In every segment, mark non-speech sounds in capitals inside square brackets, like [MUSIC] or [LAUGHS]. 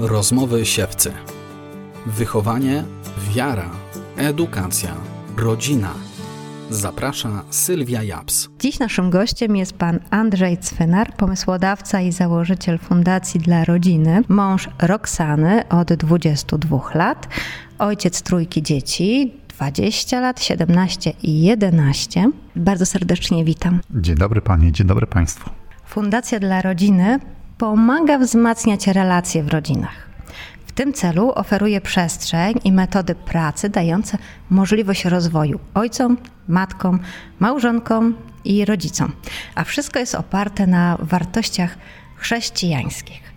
Rozmowy siewcy. Wychowanie, wiara, edukacja, rodzina. Zaprasza Sylwia Japs. Dziś naszym gościem jest pan Andrzej Cwenar, pomysłodawca i założyciel Fundacji dla Rodziny, mąż Roxany od 22 lat, ojciec trójki dzieci, 20 lat, 17 i 11. Bardzo serdecznie witam. Dzień dobry Panie, dzień dobry Państwu. Fundacja dla Rodziny pomaga wzmacniać relacje w rodzinach. W tym celu oferuje przestrzeń i metody pracy dające możliwość rozwoju ojcom, matkom, małżonkom i rodzicom. A wszystko jest oparte na wartościach chrześcijańskich.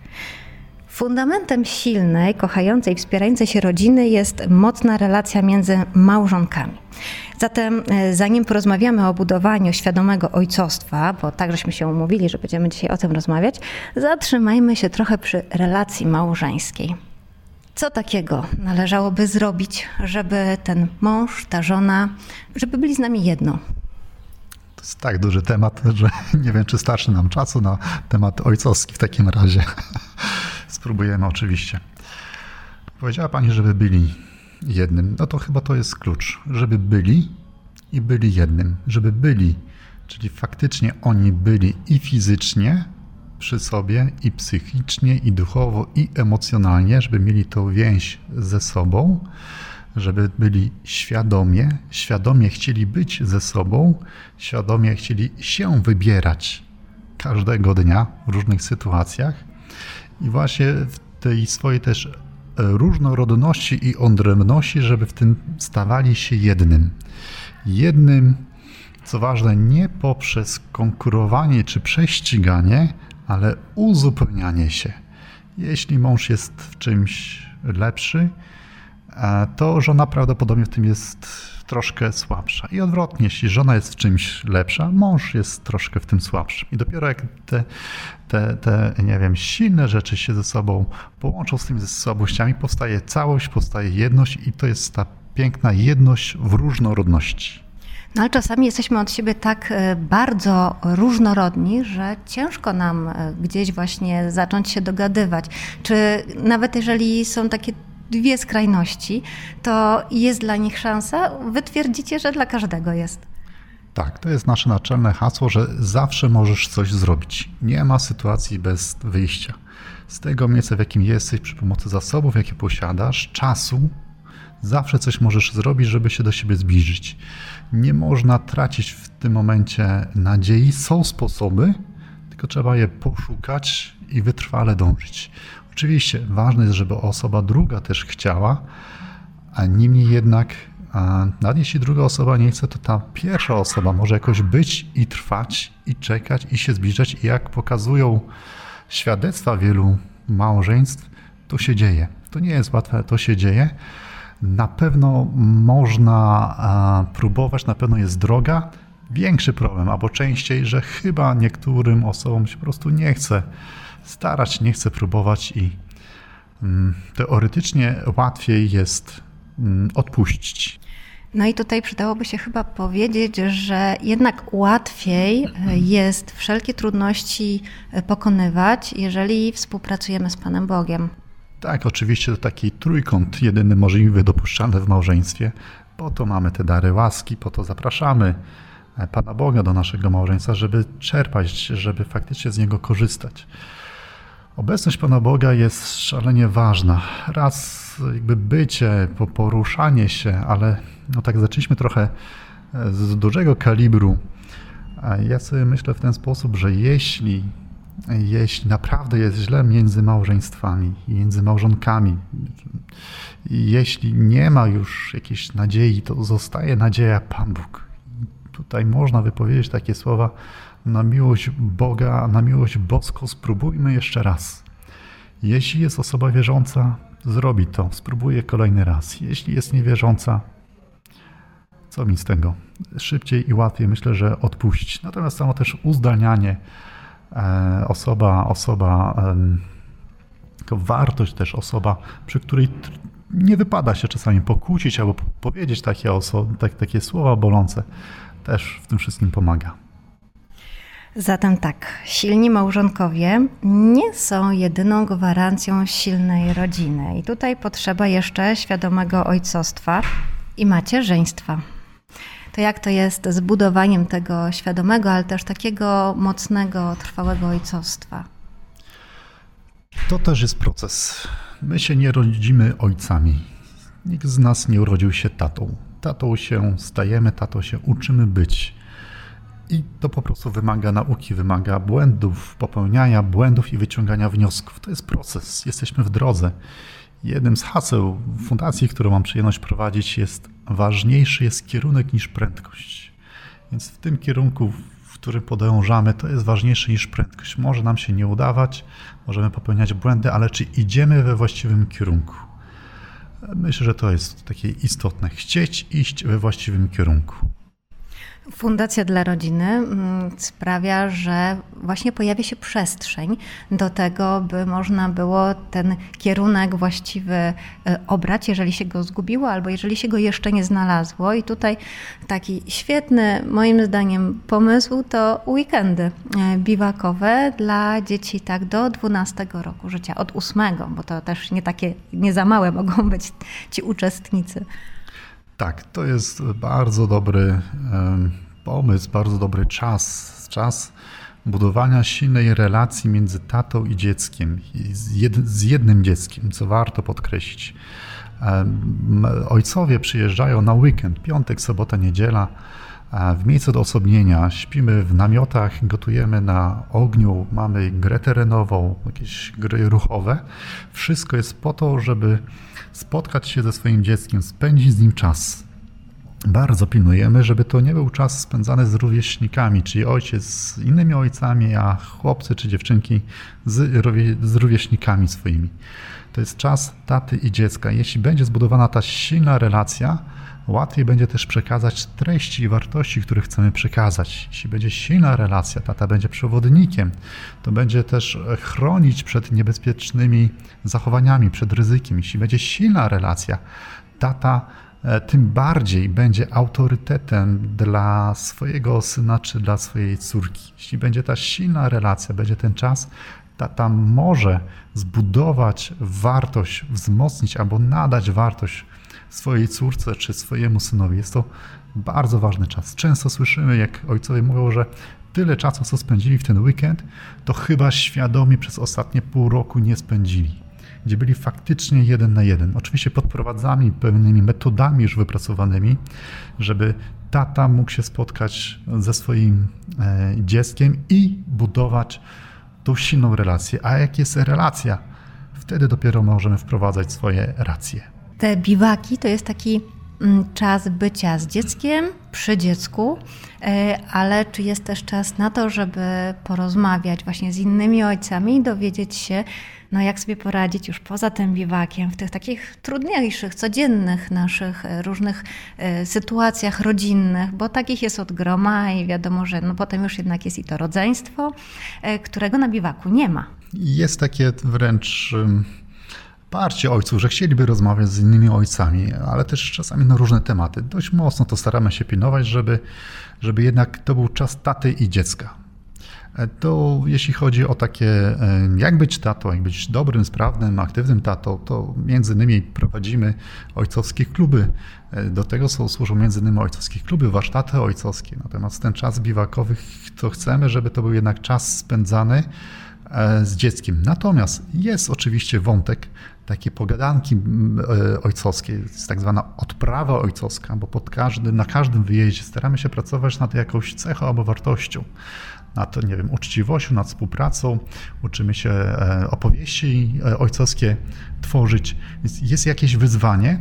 Fundamentem silnej, kochającej, wspierającej się rodziny jest mocna relacja między małżonkami. Zatem, e, zanim porozmawiamy o budowaniu świadomego ojcostwa, bo tak żeśmy się umówili, że będziemy dzisiaj o tym rozmawiać, zatrzymajmy się trochę przy relacji małżeńskiej. Co takiego należałoby zrobić, żeby ten mąż, ta żona, żeby byli z nami jedno? To jest tak duży temat, że [LAUGHS] nie wiem, czy starszy nam czasu na temat ojcowski w takim razie. [LAUGHS] Spróbujemy oczywiście. Powiedziała Pani, żeby byli jednym. No to chyba to jest klucz. Żeby byli i byli jednym. Żeby byli, czyli faktycznie oni byli i fizycznie przy sobie, i psychicznie, i duchowo, i emocjonalnie, żeby mieli tą więź ze sobą, żeby byli świadomie, świadomie chcieli być ze sobą, świadomie chcieli się wybierać każdego dnia w różnych sytuacjach i właśnie w tej swojej też e, różnorodności i odrębności, żeby w tym stawali się jednym. Jednym, co ważne, nie poprzez konkurowanie czy prześciganie, ale uzupełnianie się. Jeśli mąż jest w czymś lepszy, to żona prawdopodobnie w tym jest troszkę słabsza. I odwrotnie, jeśli żona jest w czymś lepsza, mąż jest troszkę w tym słabszym. I dopiero jak te, te, te nie wiem, silne rzeczy się ze sobą połączą z tymi słabościami, powstaje całość, powstaje jedność i to jest ta piękna jedność w różnorodności. No ale czasami jesteśmy od siebie tak e, bardzo różnorodni, że ciężko nam e, gdzieś właśnie zacząć się dogadywać. Czy nawet jeżeli są takie dwie skrajności, to jest dla nich szansa? Wy twierdzicie, że dla każdego jest. Tak, to jest nasze naczelne hasło, że zawsze możesz coś zrobić. Nie ma sytuacji bez wyjścia. Z tego miejsca, w jakim jesteś, przy pomocy zasobów, jakie posiadasz, czasu, zawsze coś możesz zrobić, żeby się do siebie zbliżyć. Nie można tracić w tym momencie nadziei. Są sposoby, tylko trzeba je poszukać i wytrwale dążyć. Oczywiście ważne jest, żeby osoba druga też chciała, a niemniej jednak, nawet jeśli druga osoba nie chce, to ta pierwsza osoba może jakoś być i trwać, i czekać, i się zbliżać. I jak pokazują świadectwa wielu małżeństw, to się dzieje. To nie jest łatwe, to się dzieje. Na pewno można próbować, na pewno jest droga. Większy problem, albo częściej, że chyba niektórym osobom się po prostu nie chce starać, nie chce próbować i mm, teoretycznie łatwiej jest mm, odpuścić. No i tutaj przydałoby się chyba powiedzieć, że jednak łatwiej e, jest wszelkie trudności e, pokonywać, jeżeli współpracujemy z Panem Bogiem. Tak, oczywiście to taki trójkąt jedyny możliwy, dopuszczalny w małżeństwie. Po to mamy te dary łaski, po to zapraszamy e, Pana Boga do naszego małżeństwa, żeby czerpać, żeby faktycznie z niego korzystać. Obecność Pana Boga jest szalenie ważna. Raz jakby bycie, poruszanie się, ale no tak zaczęliśmy trochę e, z dużego kalibru. Ja sobie myślę w ten sposób, że jeśli, jeśli naprawdę jest źle między małżeństwami, między małżonkami, jeśli nie ma już jakiejś nadziei, to zostaje nadzieja Pan Bóg. Tutaj można wypowiedzieć takie słowa, na miłość Boga, na miłość boską spróbujmy jeszcze raz. Jeśli jest osoba wierząca, zrobi to, spróbuje kolejny raz. Jeśli jest niewierząca, co mi z tego? Szybciej i łatwiej myślę, że odpuścić. Natomiast samo też uzdalnianie, e, osoba, osoba, to wartość też osoba, przy której nie wypada się czasami pokłócić albo powiedzieć takie, oso- tak, takie słowa bolące, też w tym wszystkim pomaga. Zatem tak, silni małżonkowie nie są jedyną gwarancją silnej rodziny. I tutaj potrzeba jeszcze świadomego ojcostwa i macierzyństwa. To jak to jest z budowaniem tego świadomego, ale też takiego mocnego, trwałego ojcostwa? To też jest proces. My się nie rodzimy ojcami. Nikt z nas nie urodził się tatą. Tatą się stajemy, tatą się uczymy być. I to po prostu wymaga nauki, wymaga błędów, popełniania błędów i wyciągania wniosków. To jest proces, jesteśmy w drodze. Jednym z haseł fundacji, którą mam przyjemność prowadzić, jest ważniejszy jest kierunek niż prędkość. Więc w tym kierunku, w którym podążamy, to jest ważniejsze niż prędkość. Może nam się nie udawać, możemy popełniać błędy, ale czy idziemy we właściwym kierunku? Myślę, że to jest takie istotne. Chcieć iść we właściwym kierunku. Fundacja dla Rodziny mm, sprawia, że właśnie pojawia się przestrzeń do tego, by można było ten kierunek właściwy e, obrać, jeżeli się go zgubiło, albo jeżeli się go jeszcze nie znalazło. I tutaj taki świetny, moim zdaniem, pomysł to weekendy e, biwakowe dla dzieci tak do 12 roku życia, od 8, bo to też nie takie, nie za małe mogą być ci uczestnicy. Tak, to jest bardzo dobry pomysł, bardzo dobry czas. Czas budowania silnej relacji między tatą i dzieckiem, z jednym dzieckiem, co warto podkreślić. Ojcowie przyjeżdżają na weekend, piątek, sobota, niedziela, w miejscu odosobnienia. Śpimy w namiotach, gotujemy na ogniu, mamy grę terenową, jakieś gry ruchowe. Wszystko jest po to, żeby spotkać się ze swoim dzieckiem, spędzić z nim czas. Bardzo pilnujemy, żeby to nie był czas spędzany z rówieśnikami, czyli ojciec z innymi ojcami, a chłopcy czy dziewczynki z, z rówieśnikami swoimi. To jest czas taty i dziecka. Jeśli będzie zbudowana ta silna relacja, łatwiej będzie też przekazać treści i wartości, które chcemy przekazać. Jeśli będzie silna relacja, tata będzie przewodnikiem, to będzie też chronić przed niebezpiecznymi zachowaniami, przed ryzykiem. Jeśli będzie silna relacja, tata e, tym bardziej będzie autorytetem dla swojego syna czy dla swojej córki. Jeśli będzie ta silna relacja, będzie ten czas, tata może zbudować wartość, wzmocnić albo nadać wartość swojej córce czy swojemu synowi. Jest to bardzo ważny czas. Często słyszymy, jak ojcowie mówią, że tyle czasu, co spędzili w ten weekend, to chyba świadomie przez ostatnie pół roku nie spędzili. Gdzie byli faktycznie jeden na jeden. Oczywiście podprowadzami pewnymi metodami już wypracowanymi, żeby tata mógł się spotkać ze swoim e, dzieckiem i budować tą silną relację. A jak jest relacja, wtedy dopiero możemy wprowadzać swoje racje te biwaki to jest taki mm, czas bycia z dzieckiem, przy dziecku, e, ale czy jest też czas na to, żeby porozmawiać właśnie z innymi ojcami i dowiedzieć się, no jak sobie poradzić już poza tym biwakiem, w tych takich trudniejszych, codziennych naszych e, różnych e, sytuacjach rodzinnych, bo takich jest od groma i wiadomo, że no potem już jednak jest i to rodzeństwo, którego na biwaku nie ma. Jest takie wręcz parcie ojców, że chcieliby rozmawiać z innymi ojcami, ale też czasami na różne tematy. Dość mocno to staramy się pilnować, żeby, żeby jednak to był czas taty i dziecka. E, to jeśli chodzi o takie, e, jak być tatą, jak być dobrym, sprawnym, aktywnym tatą, to między innymi prowadzimy ojcowskie kluby. E, do tego są, służą między innymi ojcowskie kluby, warsztaty ojcowskie. Natomiast ten czas biwakowy, to chcemy, żeby to był jednak czas spędzany z dzieckiem. Natomiast jest oczywiście wątek takie pogadanki e, ojcowskie, jest tak zwana odprawa ojcowska, bo pod każdy, na każdym wyjeździe staramy się pracować nad jakąś cechą albo wartością, nad, nie wiem, uczciwością, nad współpracą, uczymy się e, opowieści e, ojcowskie tworzyć. Więc jest jakieś wyzwanie,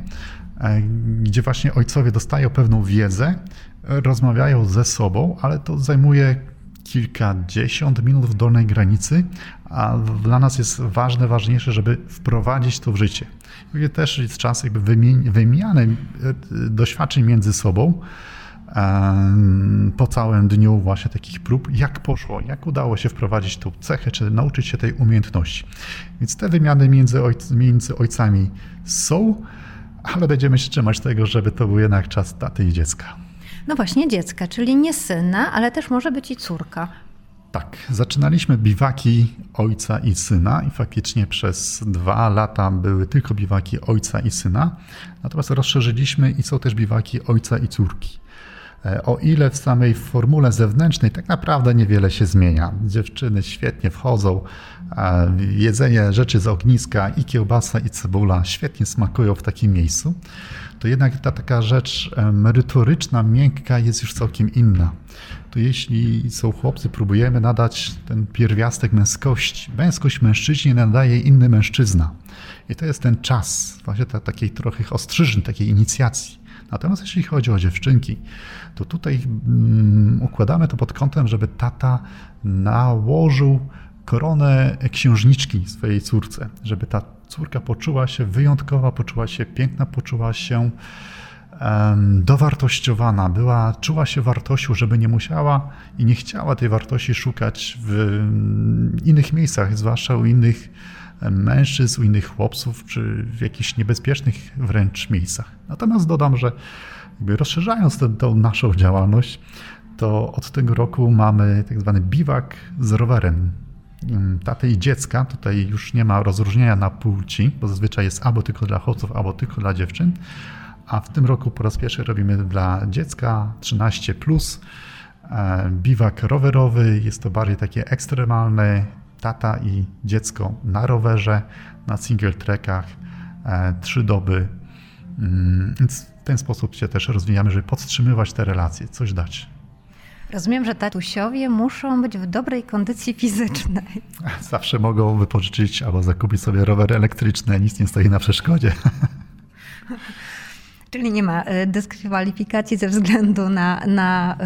gdzie właśnie ojcowie dostają pewną wiedzę, rozmawiają ze sobą, ale to zajmuje kilkadziesiąt minut w dolnej granicy, a dla nas jest ważne, ważniejsze, żeby wprowadzić to w życie. I też jest czas jakby wymiany e, doświadczeń między sobą po całym dniu właśnie takich prób, jak poszło, jak udało się wprowadzić tą cechę, czy nauczyć się tej umiejętności. Więc te wymiany między, ojc, między ojcami są, ale będziemy się trzymać tego, żeby to był jednak czas taty i dziecka. No właśnie dziecka, czyli nie syna, ale też może być i córka. Tak, zaczynaliśmy biwaki ojca i syna i faktycznie przez dwa lata były tylko biwaki ojca i syna. Natomiast rozszerzyliśmy i są też biwaki ojca i córki. E, o ile w samej formule zewnętrznej tak naprawdę niewiele się zmienia. Dziewczyny świetnie wchodzą, jedzenie rzeczy z ogniska i kiełbasa i cebula świetnie smakują w takim miejscu, to jednak ta taka rzecz merytoryczna, miękka jest już całkiem inna. To jeśli są chłopcy, próbujemy nadać ten pierwiastek męskości. Męskość mężczyźnie nadaje inny mężczyzna. I to jest ten czas właśnie takiej trochę ostrzyżny, takiej inicjacji. Natomiast jeśli chodzi o dziewczynki, to tutaj um, układamy to pod kątem, żeby tata nałożył koronę księżniczki swojej córce, żeby ta córka poczuła się wyjątkowa, poczuła się piękna, poczuła się dowartościowana, była, czuła się wartością, żeby nie musiała i nie chciała tej wartości szukać w innych miejscach, zwłaszcza u innych mężczyzn, u innych chłopców, czy w jakichś niebezpiecznych wręcz miejscach. Natomiast dodam, że rozszerzając tę, tę naszą działalność, to od tego roku mamy tak zwany biwak z rowerem. Taty i dziecka, tutaj już nie ma rozróżnienia na płci, bo zazwyczaj jest albo tylko dla chłopców, albo tylko dla dziewczyn. A w tym roku po raz pierwszy robimy dla dziecka 13. Plus, e, biwak rowerowy, jest to bardziej takie ekstremalne, tata i dziecko na rowerze, na single trackach, e, trzy doby. Mm, więc w ten sposób się też rozwijamy, żeby podtrzymywać te relacje, coś dać. Rozumiem, że tatusiowie muszą być w dobrej kondycji fizycznej. [LAUGHS] Zawsze mogą wypożyczyć albo zakupić sobie rower elektryczny, nic nie stoi na przeszkodzie. [LAUGHS] Czyli nie ma e, dyskwalifikacji ze względu na, na,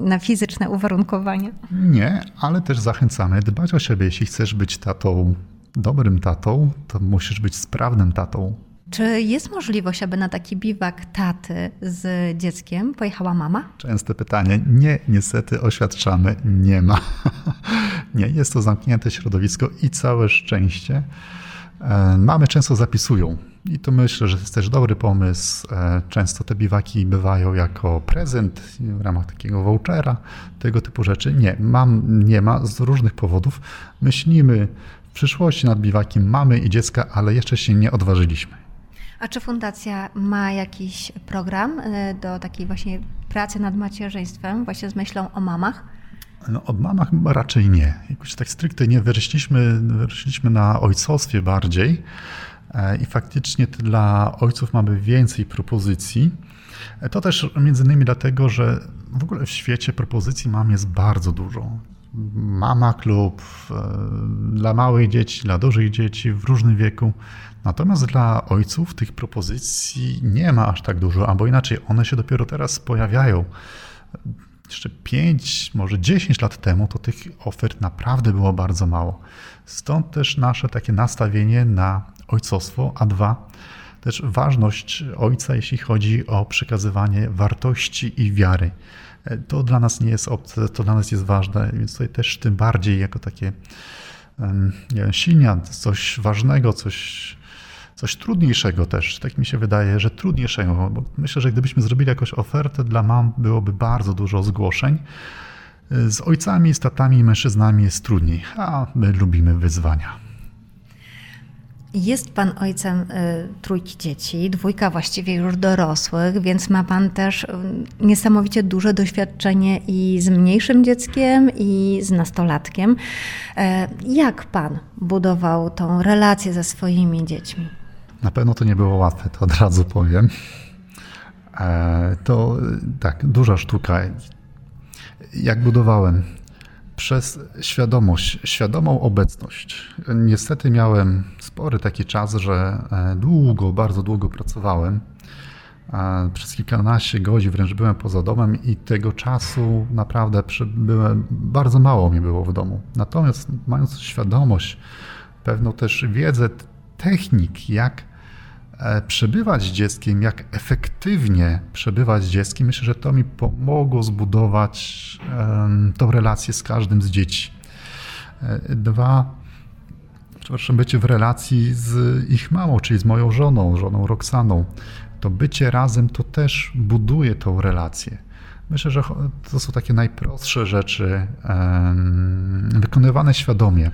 na fizyczne uwarunkowania? Nie, ale też zachęcamy dbać o siebie. Jeśli chcesz być tatą, dobrym tatą, to musisz być sprawnym tatą. Czy jest możliwość, aby na taki biwak taty z dzieckiem pojechała mama? Częste pytanie. Nie, niestety oświadczamy, nie ma. [LAUGHS] nie, jest to zamknięte środowisko i całe szczęście. E, mamy często zapisują i to myślę, że jest też dobry pomysł. E, często te biwaki bywają jako prezent w ramach takiego vouchera, tego typu rzeczy. Nie, mam, nie ma z różnych powodów. Myślimy w przyszłości nad biwakiem mamy i dziecka, ale jeszcze się nie odważyliśmy. A czy fundacja ma jakiś program e, do takiej właśnie pracy nad macierzyństwem, właśnie z myślą o mamach? No, o mamach raczej nie. Jakoś tak stricte nie. Wyrośliśmy, wyrośliśmy na ojcostwie bardziej e, i faktycznie dla ojców mamy więcej propozycji. E, to też między innymi dlatego, że w ogóle w świecie propozycji mam jest bardzo dużo. Mama klub dla małych dzieci, dla dużych dzieci w różnym wieku. Natomiast dla ojców tych propozycji nie ma aż tak dużo, albo inaczej, one się dopiero teraz pojawiają. Jeszcze 5, może 10 lat temu to tych ofert naprawdę było bardzo mało. Stąd też nasze takie nastawienie na ojcostwo, a dwa, też ważność ojca, jeśli chodzi o przekazywanie wartości i wiary. To dla nas nie jest obce, to dla nas jest ważne, więc tutaj też tym bardziej jako takie nie silnia, coś ważnego, coś coś trudniejszego też. Tak mi się wydaje, że trudniejszego, bo myślę, że gdybyśmy zrobili jakąś ofertę dla mam, byłoby bardzo dużo zgłoszeń. Z ojcami, z tatami i mężczyznami jest trudniej, a my lubimy wyzwania. Jest pan ojcem y, trójki dzieci, dwójka właściwie już dorosłych, więc ma pan też y, niesamowicie duże doświadczenie i z mniejszym dzieckiem, i z nastolatkiem. Y, jak pan budował tą relację ze swoimi dziećmi? Na pewno to nie było łatwe, to od razu powiem. E, to tak, duża sztuka. Jak budowałem? Przez świadomość, świadomą obecność. Niestety miałem spory taki czas, że e, długo, bardzo długo pracowałem. E, przez kilkanaście godzin wręcz byłem poza domem i tego czasu naprawdę byłem, bardzo mało mi było w domu. Natomiast mając świadomość, pewną też wiedzę technik, jak przebywać z dzieckiem, jak efektywnie przebywać z dzieckiem, myślę, że to mi pomogło zbudować tą relację z każdym z dzieci. E, dwa, przepraszam, bycie w relacji z ich mamą, czyli z moją żoną, żoną Roxaną. To bycie razem to też buduje tą relację. Myślę, że to są takie najprostsze rzeczy, wykonywane świadomie.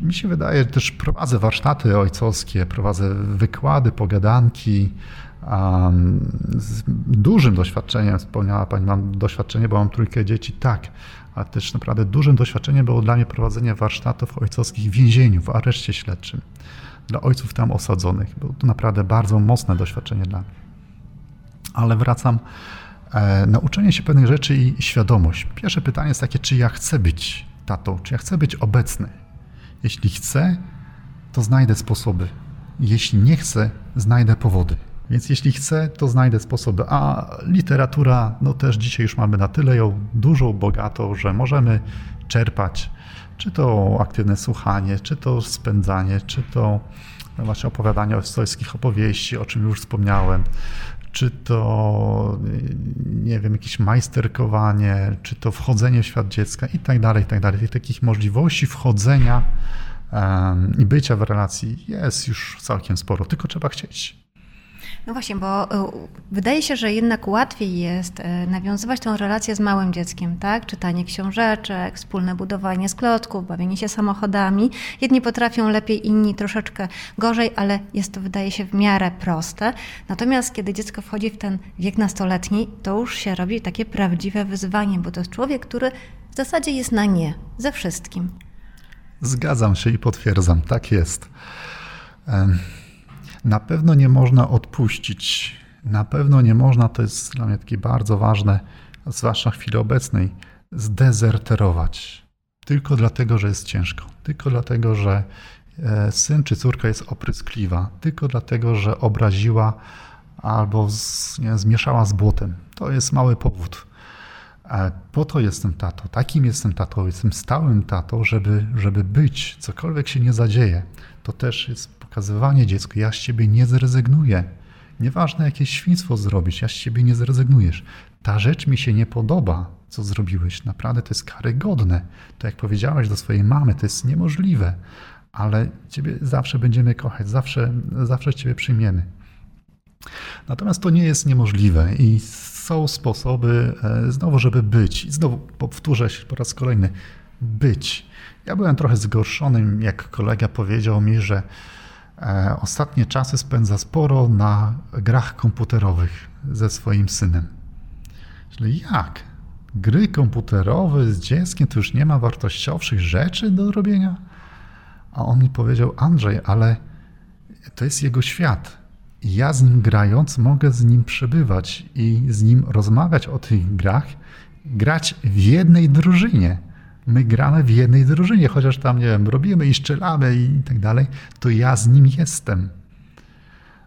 Mi się wydaje, też prowadzę warsztaty ojcowskie, prowadzę wykłady, pogadanki. Z dużym doświadczeniem, wspomniała Pani, mam doświadczenie, bo mam trójkę dzieci, tak, ale też naprawdę dużym doświadczeniem było dla mnie prowadzenie warsztatów ojcowskich w więzieniu, w areszcie śledczym, dla ojców tam osadzonych. Było to naprawdę bardzo mocne doświadczenie dla mnie. Ale wracam, e, nauczenie się pewnych rzeczy i świadomość. Pierwsze pytanie jest takie, czy ja chcę być tatą, czy ja chcę być obecny. Jeśli chcę, to znajdę sposoby. Jeśli nie chcę, znajdę powody. Więc jeśli chcę, to znajdę sposoby. A literatura, no też dzisiaj już mamy na tyle ją dużą, bogatą, że możemy czerpać, czy to aktywne słuchanie, czy to spędzanie, czy to no właśnie opowiadanie o historii opowieści, o czym już wspomniałem, czy to, nie wiem, jakieś majsterkowanie, czy to wchodzenie w świat dziecka i tak dalej, i tak dalej. Tych takich możliwości wchodzenia i bycia w relacji jest już całkiem sporo, tylko trzeba chcieć. No właśnie, bo e, wydaje się, że jednak łatwiej jest e, nawiązywać tą relację z małym dzieckiem, tak? Czytanie książeczek, wspólne budowanie sklotków, bawienie się samochodami. Jedni potrafią lepiej, inni troszeczkę gorzej, ale jest to, wydaje się, w miarę proste. Natomiast kiedy dziecko wchodzi w ten wiek nastoletni, to już się robi takie prawdziwe wyzwanie, bo to jest człowiek, który w zasadzie jest na nie ze wszystkim. Zgadzam się i potwierdzam, tak jest. Um na pewno nie można odpuścić. Na pewno nie można, to jest dla mnie takie bardzo ważne, zwłaszcza w chwili obecnej, zdezerterować. Tylko dlatego, że jest ciężko. Tylko dlatego, że e, syn czy córka jest opryskliwa. Tylko dlatego, że obraziła albo z, nie, zmieszała z błotem. To jest mały powód. E, po to jestem tato. Takim jestem tatą. Jestem stałym tatą, żeby, żeby być. Cokolwiek się nie zadzieje. To też jest pokazywanie dziecku, ja z ciebie nie zrezygnuję. Nieważne jakie świństwo zrobić, ja z ciebie nie zrezygnujesz. Ta rzecz mi się nie podoba, co zrobiłeś. Naprawdę to jest karygodne. To jak powiedziałaś do swojej mamy, to jest niemożliwe. Ale ciebie zawsze będziemy kochać, zawsze, zawsze ciebie przyjmiemy. Natomiast to nie jest niemożliwe i są sposoby e, znowu, żeby być. I znowu powtórzę się po raz kolejny. Być. Ja byłem trochę zgorszonym, jak kolega powiedział mi, że ostatnie czasy spędza sporo na grach komputerowych ze swoim synem. Czyli jak? Gry komputerowe z dzieckiem to już nie ma wartościowszych rzeczy do robienia? A on mi powiedział: Andrzej, ale to jest jego świat. Ja z nim grając mogę z nim przebywać i z nim rozmawiać o tych grach, grać w jednej drużynie my gramy w jednej drużynie, chociaż tam, nie wiem, robimy i strzelamy i tak dalej, to ja z nim jestem.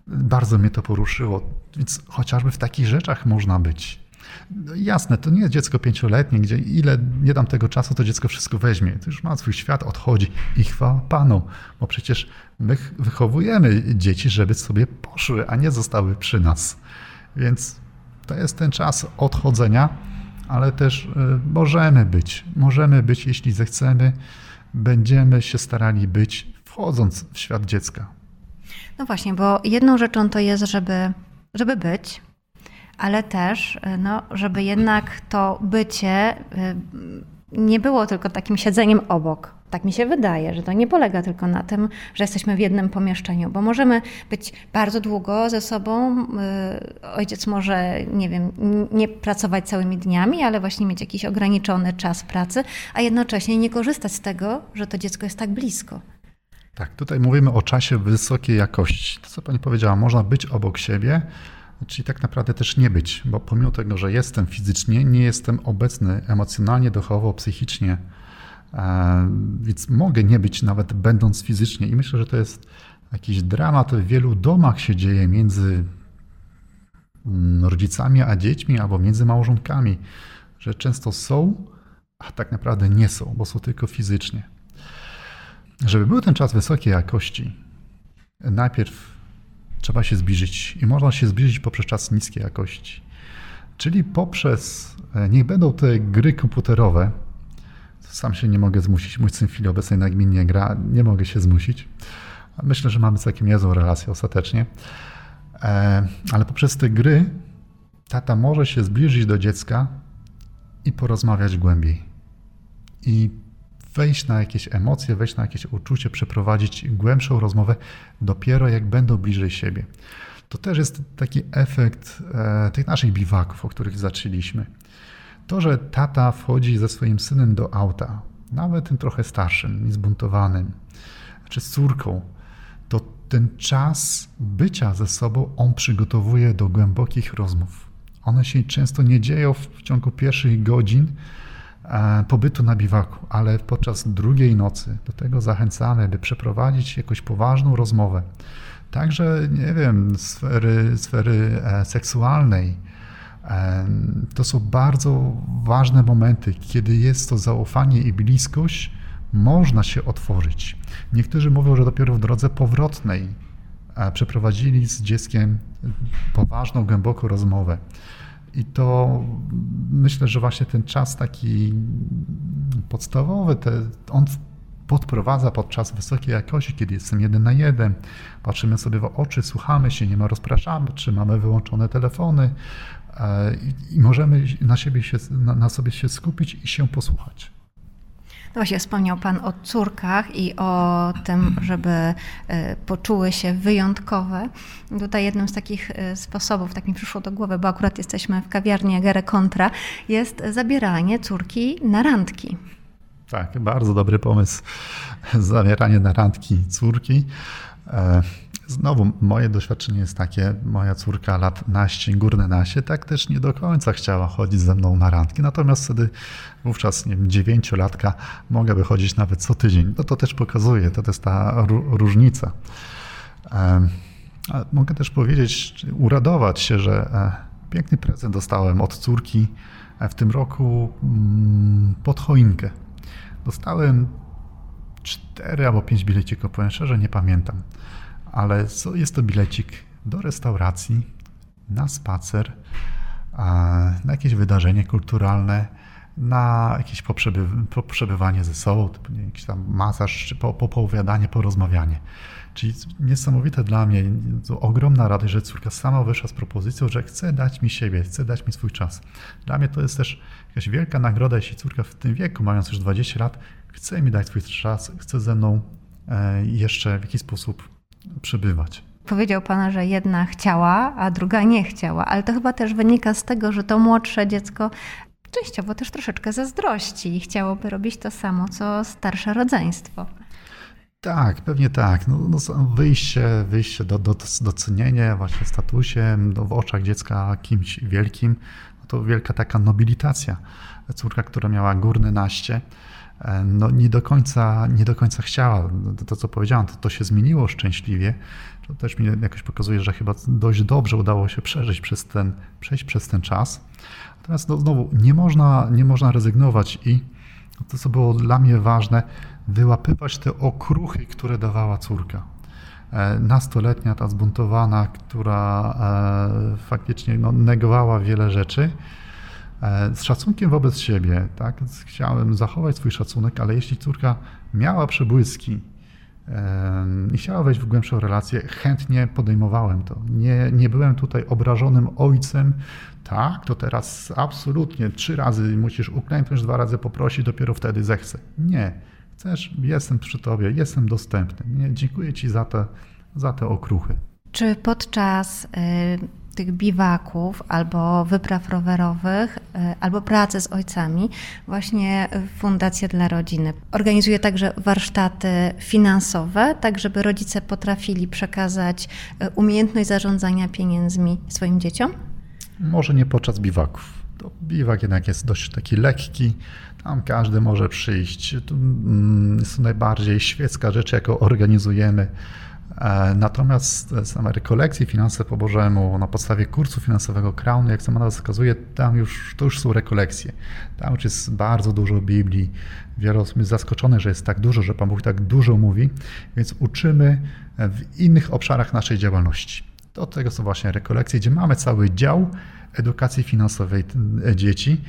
Bardzo mnie to poruszyło, więc chociażby w takich rzeczach można być. No jasne, to nie jest dziecko pięcioletnie, gdzie ile nie dam tego czasu, to dziecko wszystko weźmie. To już ma swój świat, odchodzi i chwała Panu, bo przecież my wychowujemy dzieci, żeby sobie poszły, a nie zostały przy nas. Więc to jest ten czas odchodzenia ale też y, możemy być. Możemy być, jeśli zechcemy, będziemy się starali być, wchodząc w świat dziecka. No właśnie, bo jedną rzeczą to jest, żeby, żeby być, ale też, y, no, żeby jednak to bycie y, nie było tylko takim siedzeniem obok, tak mi się wydaje, że to nie polega tylko na tym, że jesteśmy w jednym pomieszczeniu, bo możemy być bardzo długo ze sobą. Y, ojciec może, nie wiem, nie pracować całymi dniami, ale właśnie mieć jakiś ograniczony czas pracy, a jednocześnie nie korzystać z tego, że to dziecko jest tak blisko. Tak, tutaj mówimy o czasie wysokiej jakości. To, co pani powiedziała, można być obok siebie, czyli tak naprawdę też nie być, bo pomimo tego, że jestem fizycznie, nie jestem obecny emocjonalnie, duchowo, psychicznie więc mogę nie być nawet będąc fizycznie. I myślę, że to jest jakiś dramat w wielu domach się dzieje między mm, rodzicami a dziećmi, albo między małżonkami, że często są, a tak naprawdę nie są, bo są tylko fizycznie. Żeby był ten czas wysokiej jakości, najpierw trzeba się zbliżyć i można się zbliżyć poprzez czas niskiej jakości. Czyli poprzez, e, niech będą te gry komputerowe, sam się nie mogę zmusić. Mój syn w chwili obecnej nagminnie gra, nie mogę się zmusić. Myślę, że mamy całkiem niezłą relację ostatecznie. E, ale poprzez te gry tata może się zbliżyć do dziecka i porozmawiać głębiej. I wejść na jakieś emocje, wejść na jakieś uczucie, przeprowadzić głębszą rozmowę dopiero jak będą bliżej siebie. To też jest taki efekt e, tych naszych biwaków, o których zaczęliśmy. To, że tata wchodzi ze swoim synem do auta, nawet tym trochę starszym, zbuntowanym, czy z córką, to ten czas bycia ze sobą on przygotowuje do głębokich rozmów. One się często nie dzieją w ciągu pierwszych godzin e, pobytu na biwaku, ale podczas drugiej nocy do tego zachęcamy, by przeprowadzić jakąś poważną rozmowę. Także, nie wiem, sfery, sfery e, seksualnej. E, to są bardzo ważne momenty, kiedy jest to zaufanie i bliskość, można się otworzyć. Niektórzy mówią, że dopiero w drodze powrotnej przeprowadzili z dzieckiem poważną, głęboką rozmowę. I to myślę, że właśnie ten czas taki podstawowy, te, on podprowadza podczas wysokiej jakości, kiedy jestem jeden na jeden, patrzymy sobie w oczy, słuchamy się, nie ma rozpraszamy, czy mamy wyłączone telefony e, i, i możemy na, siebie się, na, na sobie się skupić i się posłuchać. No właśnie, wspomniał Pan o córkach i o tym, żeby e, poczuły się wyjątkowe. Tutaj jednym z takich e, sposobów, tak mi przyszło do głowy, bo akurat jesteśmy w kawiarni Agere Contra, jest zabieranie córki na randki. Tak, bardzo dobry pomysł. Zabieranie na randki córki. Znowu, moje doświadczenie jest takie, moja córka lat naście, górne nasie, tak też nie do końca chciała chodzić ze mną na randki, natomiast wtedy wówczas, nie wiem, dziewięciolatka mogę wychodzić nawet co tydzień. No to też pokazuje, to jest ta różnica. mogę też powiedzieć, uradować się, że e, piękny prezent dostałem od córki e, w tym roku mm, pod choinkę. Dostałem cztery albo pięć bilecików, powiem szczerze, nie pamiętam ale jest to bilecik do restauracji, na spacer, na jakieś wydarzenie kulturalne, na jakieś poprzebywanie ze sobą, typu jakiś tam masaż, czy po, porozmawianie. Czyli niesamowite dla mnie, ogromna radość, że córka sama wyszła z propozycją, że chce dać mi siebie, chce dać mi swój czas. Dla mnie to jest też jakaś wielka nagroda, jeśli córka w tym wieku, mając już 20 lat, chce mi dać swój czas, chce ze mną e, jeszcze w jakiś sposób przebywać. Powiedział Pan, że jedna chciała, a druga nie chciała, ale to chyba też wynika z tego, że to młodsze dziecko częściowo też troszeczkę zazdrości i chciałoby robić to samo, co starsze rodzeństwo. Tak, pewnie tak. No, no, wyjście, wyjście do, do, docenienie właśnie w statusie, no, w oczach dziecka kimś wielkim, no to wielka taka nobilitacja. Córka, która miała górne naście, no nie do końca, nie do końca chciała. To, to co powiedziałam, to, to się zmieniło szczęśliwie. To też mi jakoś pokazuje, że chyba dość dobrze udało się przeżyć przez ten, przejść przez ten czas. Natomiast no, znowu nie można, nie można rezygnować i to, co było dla mnie ważne, wyłapywać te okruchy, które dawała córka. E, nastoletnia, ta zbuntowana, która e, faktycznie no, negowała wiele rzeczy, E, z szacunkiem wobec siebie, tak? Chciałem zachować swój szacunek, ale jeśli córka miała przebłyski i chciała wejść w głębszą relację, chętnie podejmowałem to. Nie, nie byłem tutaj obrażonym ojcem. Tak, to teraz absolutnie trzy razy musisz uklęknąć, dwa razy poprosić, dopiero wtedy zechcę. Nie. Chcesz, jestem przy tobie, jestem dostępny. Nie, dziękuję ci za te, za te okruchy. Czy podczas y, tych biwaków albo wypraw rowerowych, e, albo pracy z ojcami, właśnie Fundacja dla Rodziny. Organizuje także warsztaty finansowe, tak żeby rodzice potrafili przekazać e, umiejętność zarządzania pieniędzmi swoim dzieciom? Może nie podczas biwaków. To biwak jednak jest dość taki lekki. Tam każdy może przyjść. To jest to najbardziej świecka rzecz, jaką organizujemy. E, natomiast same rekolekcje finanse po Bożemu na podstawie kursu finansowego Crown, jak sama nazwa wskazuje, tam już, to już są rekolekcje. Tam już jest bardzo dużo Biblii. Wiele osób jest zaskoczonych, że jest tak dużo, że Pan Bóg tak dużo mówi, więc uczymy w innych obszarach naszej działalności. Do tego są właśnie rekolekcje, gdzie mamy cały dział edukacji finansowej dzieci.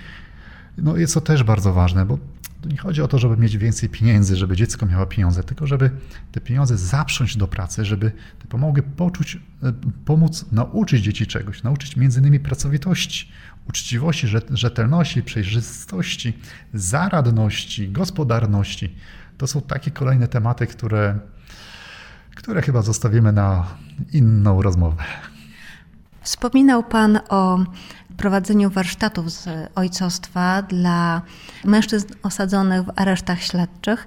No jest to też bardzo ważne, bo To nie chodzi o to, żeby mieć więcej pieniędzy, żeby dziecko miało pieniądze, tylko żeby te pieniądze zaprząć do pracy, żeby te pomogły poczuć, e, pomóc nauczyć dzieci czegoś, nauczyć między innymi pracowitości, uczciwości, rzetelności, przejrzystości, zaradności, gospodarności. To są takie kolejne tematy, które, które chyba zostawimy na inną rozmowę. Wspominał Pan o prowadzeniu warsztatów z ojcostwa dla mężczyzn osadzonych w aresztach śledczych.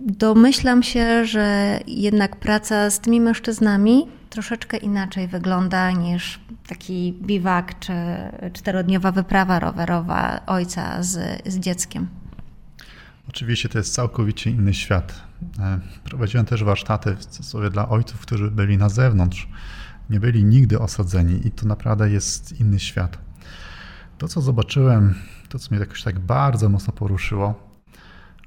Domyślam się, że jednak praca z tymi mężczyznami troszeczkę inaczej wygląda niż taki biwak czy czterodniowa wyprawa rowerowa ojca z, z dzieckiem. Oczywiście to jest całkowicie inny świat. E, prowadziłem też warsztaty cudzysłowie dla ojców, którzy byli na zewnątrz, nie byli nigdy osadzeni i to naprawdę jest inny świat. To, co zobaczyłem, to, co mnie jakoś tak bardzo mocno poruszyło,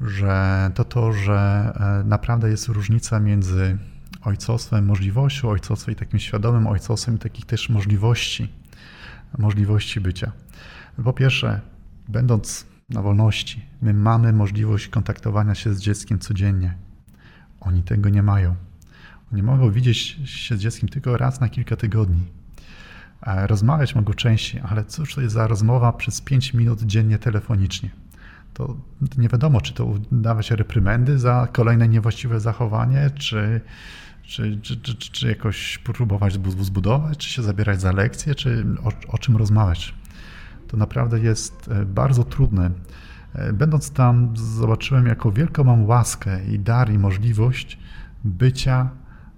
że to to, że e, naprawdę jest różnica między ojcostwem, możliwością ojcostwa i takim świadomym ojcostwem i takich też możliwości, możliwości bycia. Po pierwsze, będąc na wolności, my mamy możliwość kontaktowania się z dzieckiem codziennie. Oni tego nie mają. Oni mogą widzieć się z dzieckiem tylko raz na kilka tygodni. Rozmawiać mogą częściej, ale cóż to jest za rozmowa przez 5 minut dziennie telefonicznie? To nie wiadomo, czy to dawać reprymendy za kolejne niewłaściwe zachowanie, czy, czy, czy, czy, czy jakoś próbować zbudować, czy się zabierać za lekcje, czy o, o czym rozmawiać. To naprawdę jest e, bardzo trudne. E, będąc tam, zobaczyłem, jaką wielką mam łaskę i dar i możliwość bycia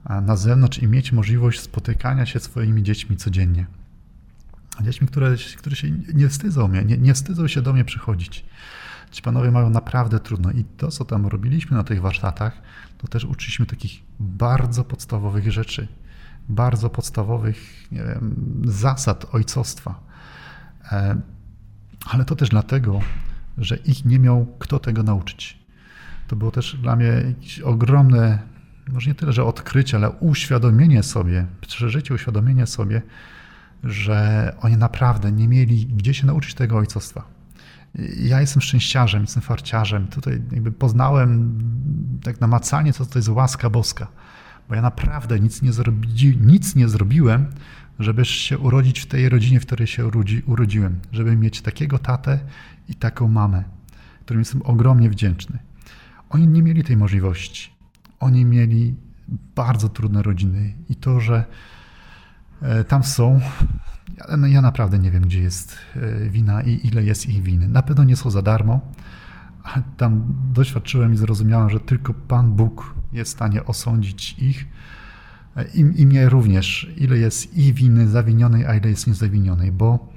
na zewnątrz i mieć możliwość spotykania się swoimi dziećmi codziennie. Dziećmi, które, które się nie wstydzą mnie, nie, nie wstydzą się do mnie przychodzić. Ci panowie mają naprawdę trudno i to, co tam robiliśmy na tych warsztatach, to też uczyliśmy takich bardzo podstawowych rzeczy, bardzo podstawowych wiem, zasad ojcostwa. E, ale to też dlatego, że ich nie miał kto tego nauczyć. To było też dla mnie jakieś ogromne, może nie tyle, że odkrycie, ale uświadomienie sobie, przeżycie, uświadomienie sobie, że oni naprawdę nie mieli gdzie się nauczyć tego ojcostwa. Ja jestem szczęściarzem, jestem farciarzem. Tutaj jakby poznałem tak namacalnie, co to jest łaska boska. Bo ja naprawdę nic nie, zrobi, nic nie zrobiłem, żeby się urodzić w tej rodzinie, w której się urodzi, urodziłem. Żeby mieć takiego tatę i taką mamę, którym jestem ogromnie wdzięczny. Oni nie mieli tej możliwości. Oni mieli bardzo trudne rodziny i to, że e, tam są, no ja naprawdę nie wiem, gdzie jest e, wina i ile jest ich winy. Na pewno nie są za darmo. ale Tam doświadczyłem i zrozumiałem, że tylko Pan Bóg jest w stanie osądzić ich. E, I, I mnie również, ile jest ich winy zawinionej, a ile jest niezawinionej, bo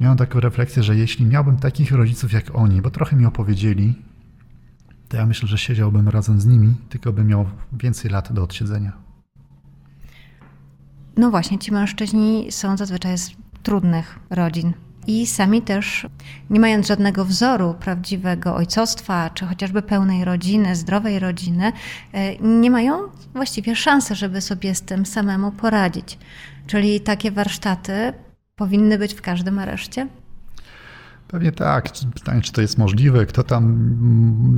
miałem taką refleksję, że jeśli miałbym takich rodziców jak oni, bo trochę mi opowiedzieli, to ja myślę, że siedziałbym razem z nimi, tylko bym miał więcej lat do odsiedzenia. No właśnie, ci mężczyźni są zazwyczaj z trudnych rodzin. I sami też, nie mając żadnego wzoru prawdziwego ojcostwa, czy chociażby pełnej rodziny, zdrowej rodziny, e, nie mają właściwie szansy, żeby sobie z tym samemu poradzić. Czyli takie warsztaty powinny być w każdym areszcie? Pewnie tak. Pytanie, czy to jest możliwe, kto tam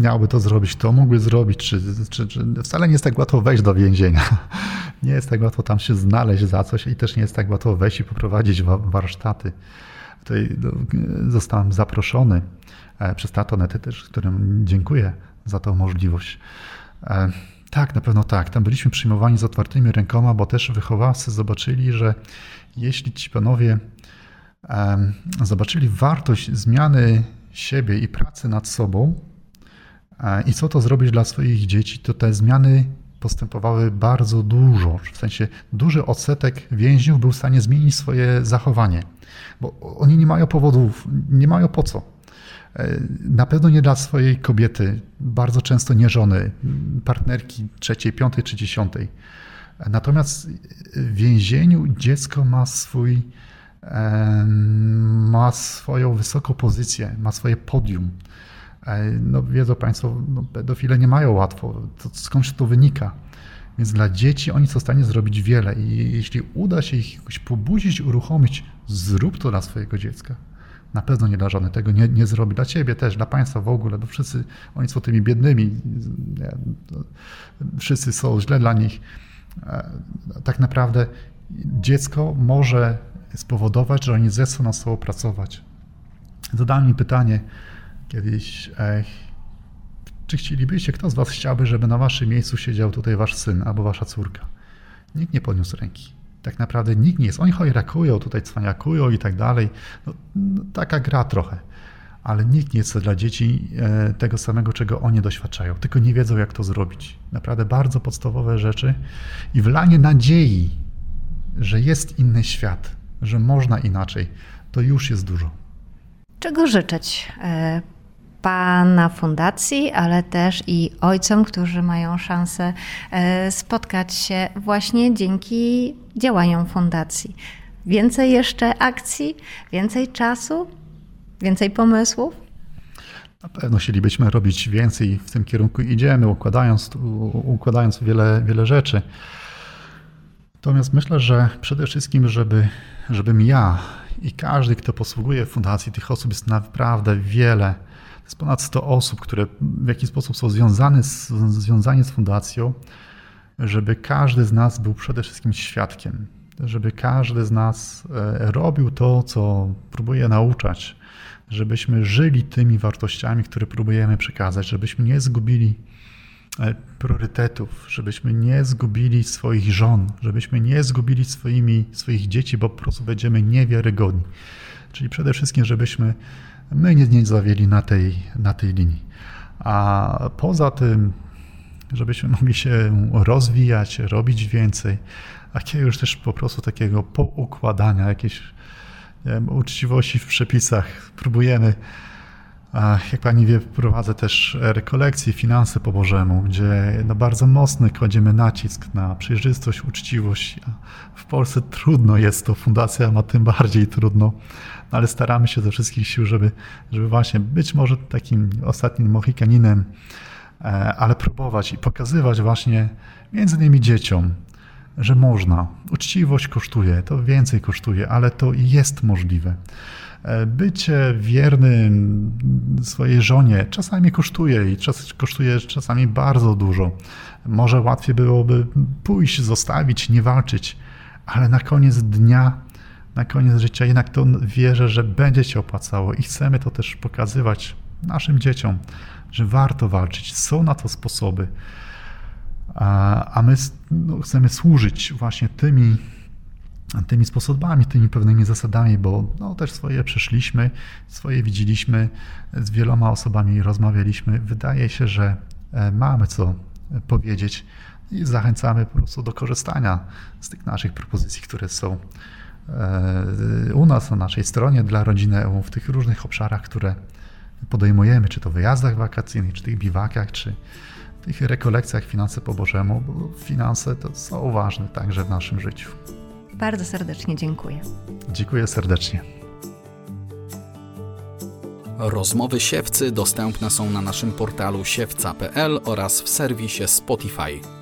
miałby to zrobić, kto mógłby zrobić, czy, czy, czy, wcale nie jest tak łatwo wejść do więzienia. [LAUGHS] Nie jest tak łatwo tam się znaleźć za coś i też nie jest tak łatwo wejść i poprowadzić warsztaty. Tutaj no, zostałem zaproszony e, przez Tatonety też, którym dziękuję za tą możliwość. E, tak, na pewno tak. Tam byliśmy przyjmowani z otwartymi rękoma, bo też wychowawcy zobaczyli, że jeśli ci panowie zobaczyli wartość zmiany siebie i pracy nad sobą e, i co to zrobić dla swoich dzieci, to te zmiany postępowały bardzo dużo. W sensie duży odsetek więźniów był w stanie zmienić swoje zachowanie, bo oni nie mają powodów, nie mają po co. E, na pewno nie dla swojej kobiety, bardzo często nie żony, partnerki trzeciej, piątej czy dziesiątej. Natomiast w więzieniu dziecko ma swój ma swoją wysoką pozycję, ma swoje podium. No, wiedzą Państwo, no, pedofile nie mają łatwo. To skądś to wynika? Więc dla dzieci oni są w stanie zrobić wiele i jeśli uda się ich jakoś pobudzić, uruchomić, zrób to dla swojego dziecka. Na pewno nie dla żony. Tego nie, nie zrobi. Dla ciebie też, dla państwa w ogóle, bo wszyscy, oni są tymi biednymi. Wszyscy są źle dla nich. E, tak naprawdę dziecko może spowodować, że oni zechcą na sobą pracować. Zadałem mi pytanie kiedyś, ech, czy chcielibyście, kto z was chciałby, żeby na waszym miejscu siedział tutaj wasz syn albo wasza córka? Nikt nie podniósł ręki. Tak naprawdę nikt nie jest. Oni chojrakują, tutaj cwaniakują i tak dalej. No, no, taka gra trochę. Ale nikt nie chce dla dzieci e, tego samego, czego oni doświadczają. Tylko nie wiedzą, jak to zrobić. Naprawdę bardzo podstawowe rzeczy i wlanie nadziei, że jest inny świat, że można inaczej, to już jest dużo. Czego życzyć e, Pana fundacji, ale też i ojcom, którzy mają szansę e, spotkać się właśnie dzięki działaniom fundacji. Więcej jeszcze akcji, więcej czasu, więcej pomysłów? Na pewno chcielibyśmy robić więcej, w tym kierunku idziemy, układając, układając wiele, wiele rzeczy. Natomiast myślę, że przede wszystkim, żeby, żebym ja i każdy, kto posługuje fundacji, tych osób jest naprawdę wiele. Jest ponad 100 osób, które w jakiś sposób są związane z, związane z fundacją, żeby każdy z nas był przede wszystkim świadkiem, żeby każdy z nas e, robił to, co próbuje nauczać, żebyśmy żyli tymi wartościami, które próbujemy przekazać, żebyśmy nie zgubili priorytetów, żebyśmy nie zgubili swoich żon, żebyśmy nie zgubili swoimi, swoich dzieci, bo po prostu będziemy niewiarygodni. Czyli przede wszystkim, żebyśmy my nie, nie zawieli na tej, na tej linii. A poza tym, żebyśmy mogli się rozwijać, robić więcej, jakiegoś też po prostu takiego poukładania, jakiejś wiem, uczciwości w przepisach. Próbujemy, jak pani wie, prowadzę też rekolekcje finanse po Bożemu, gdzie no bardzo mocny kładziemy nacisk na przejrzystość, uczciwość. W Polsce trudno jest to, fundacja ma tym bardziej trudno ale staramy się ze wszystkich sił, żeby, żeby właśnie być może takim ostatnim mohikaninem, e, ale próbować i pokazywać właśnie między innymi dzieciom, że można. Uczciwość kosztuje, to więcej kosztuje, ale to jest możliwe. E, bycie wiernym swojej żonie czasami kosztuje i czas, kosztuje czasami bardzo dużo. Może łatwiej byłoby pójść, zostawić, nie walczyć, ale na koniec dnia na koniec życia jednak to wierzę, że będzie się opłacało i chcemy to też pokazywać naszym dzieciom, że warto walczyć, są na to sposoby, a my no, chcemy służyć właśnie tymi, tymi sposobami, tymi pewnymi zasadami, bo no, też swoje przeszliśmy, swoje widzieliśmy, z wieloma osobami rozmawialiśmy. Wydaje się, że e, mamy co powiedzieć i zachęcamy po prostu do korzystania z tych naszych propozycji, które są E, u nas, na naszej stronie dla rodziny EU, w tych różnych obszarach, które podejmujemy, czy to wyjazdach wakacyjnych, czy tych biwakach, czy tych rekolekcjach finanse po Bożemu, bo finanse to są ważne także w naszym życiu. Bardzo serdecznie dziękuję. Dziękuję serdecznie. Rozmowy siewcy dostępne są na naszym portalu siewca.pl oraz w serwisie Spotify.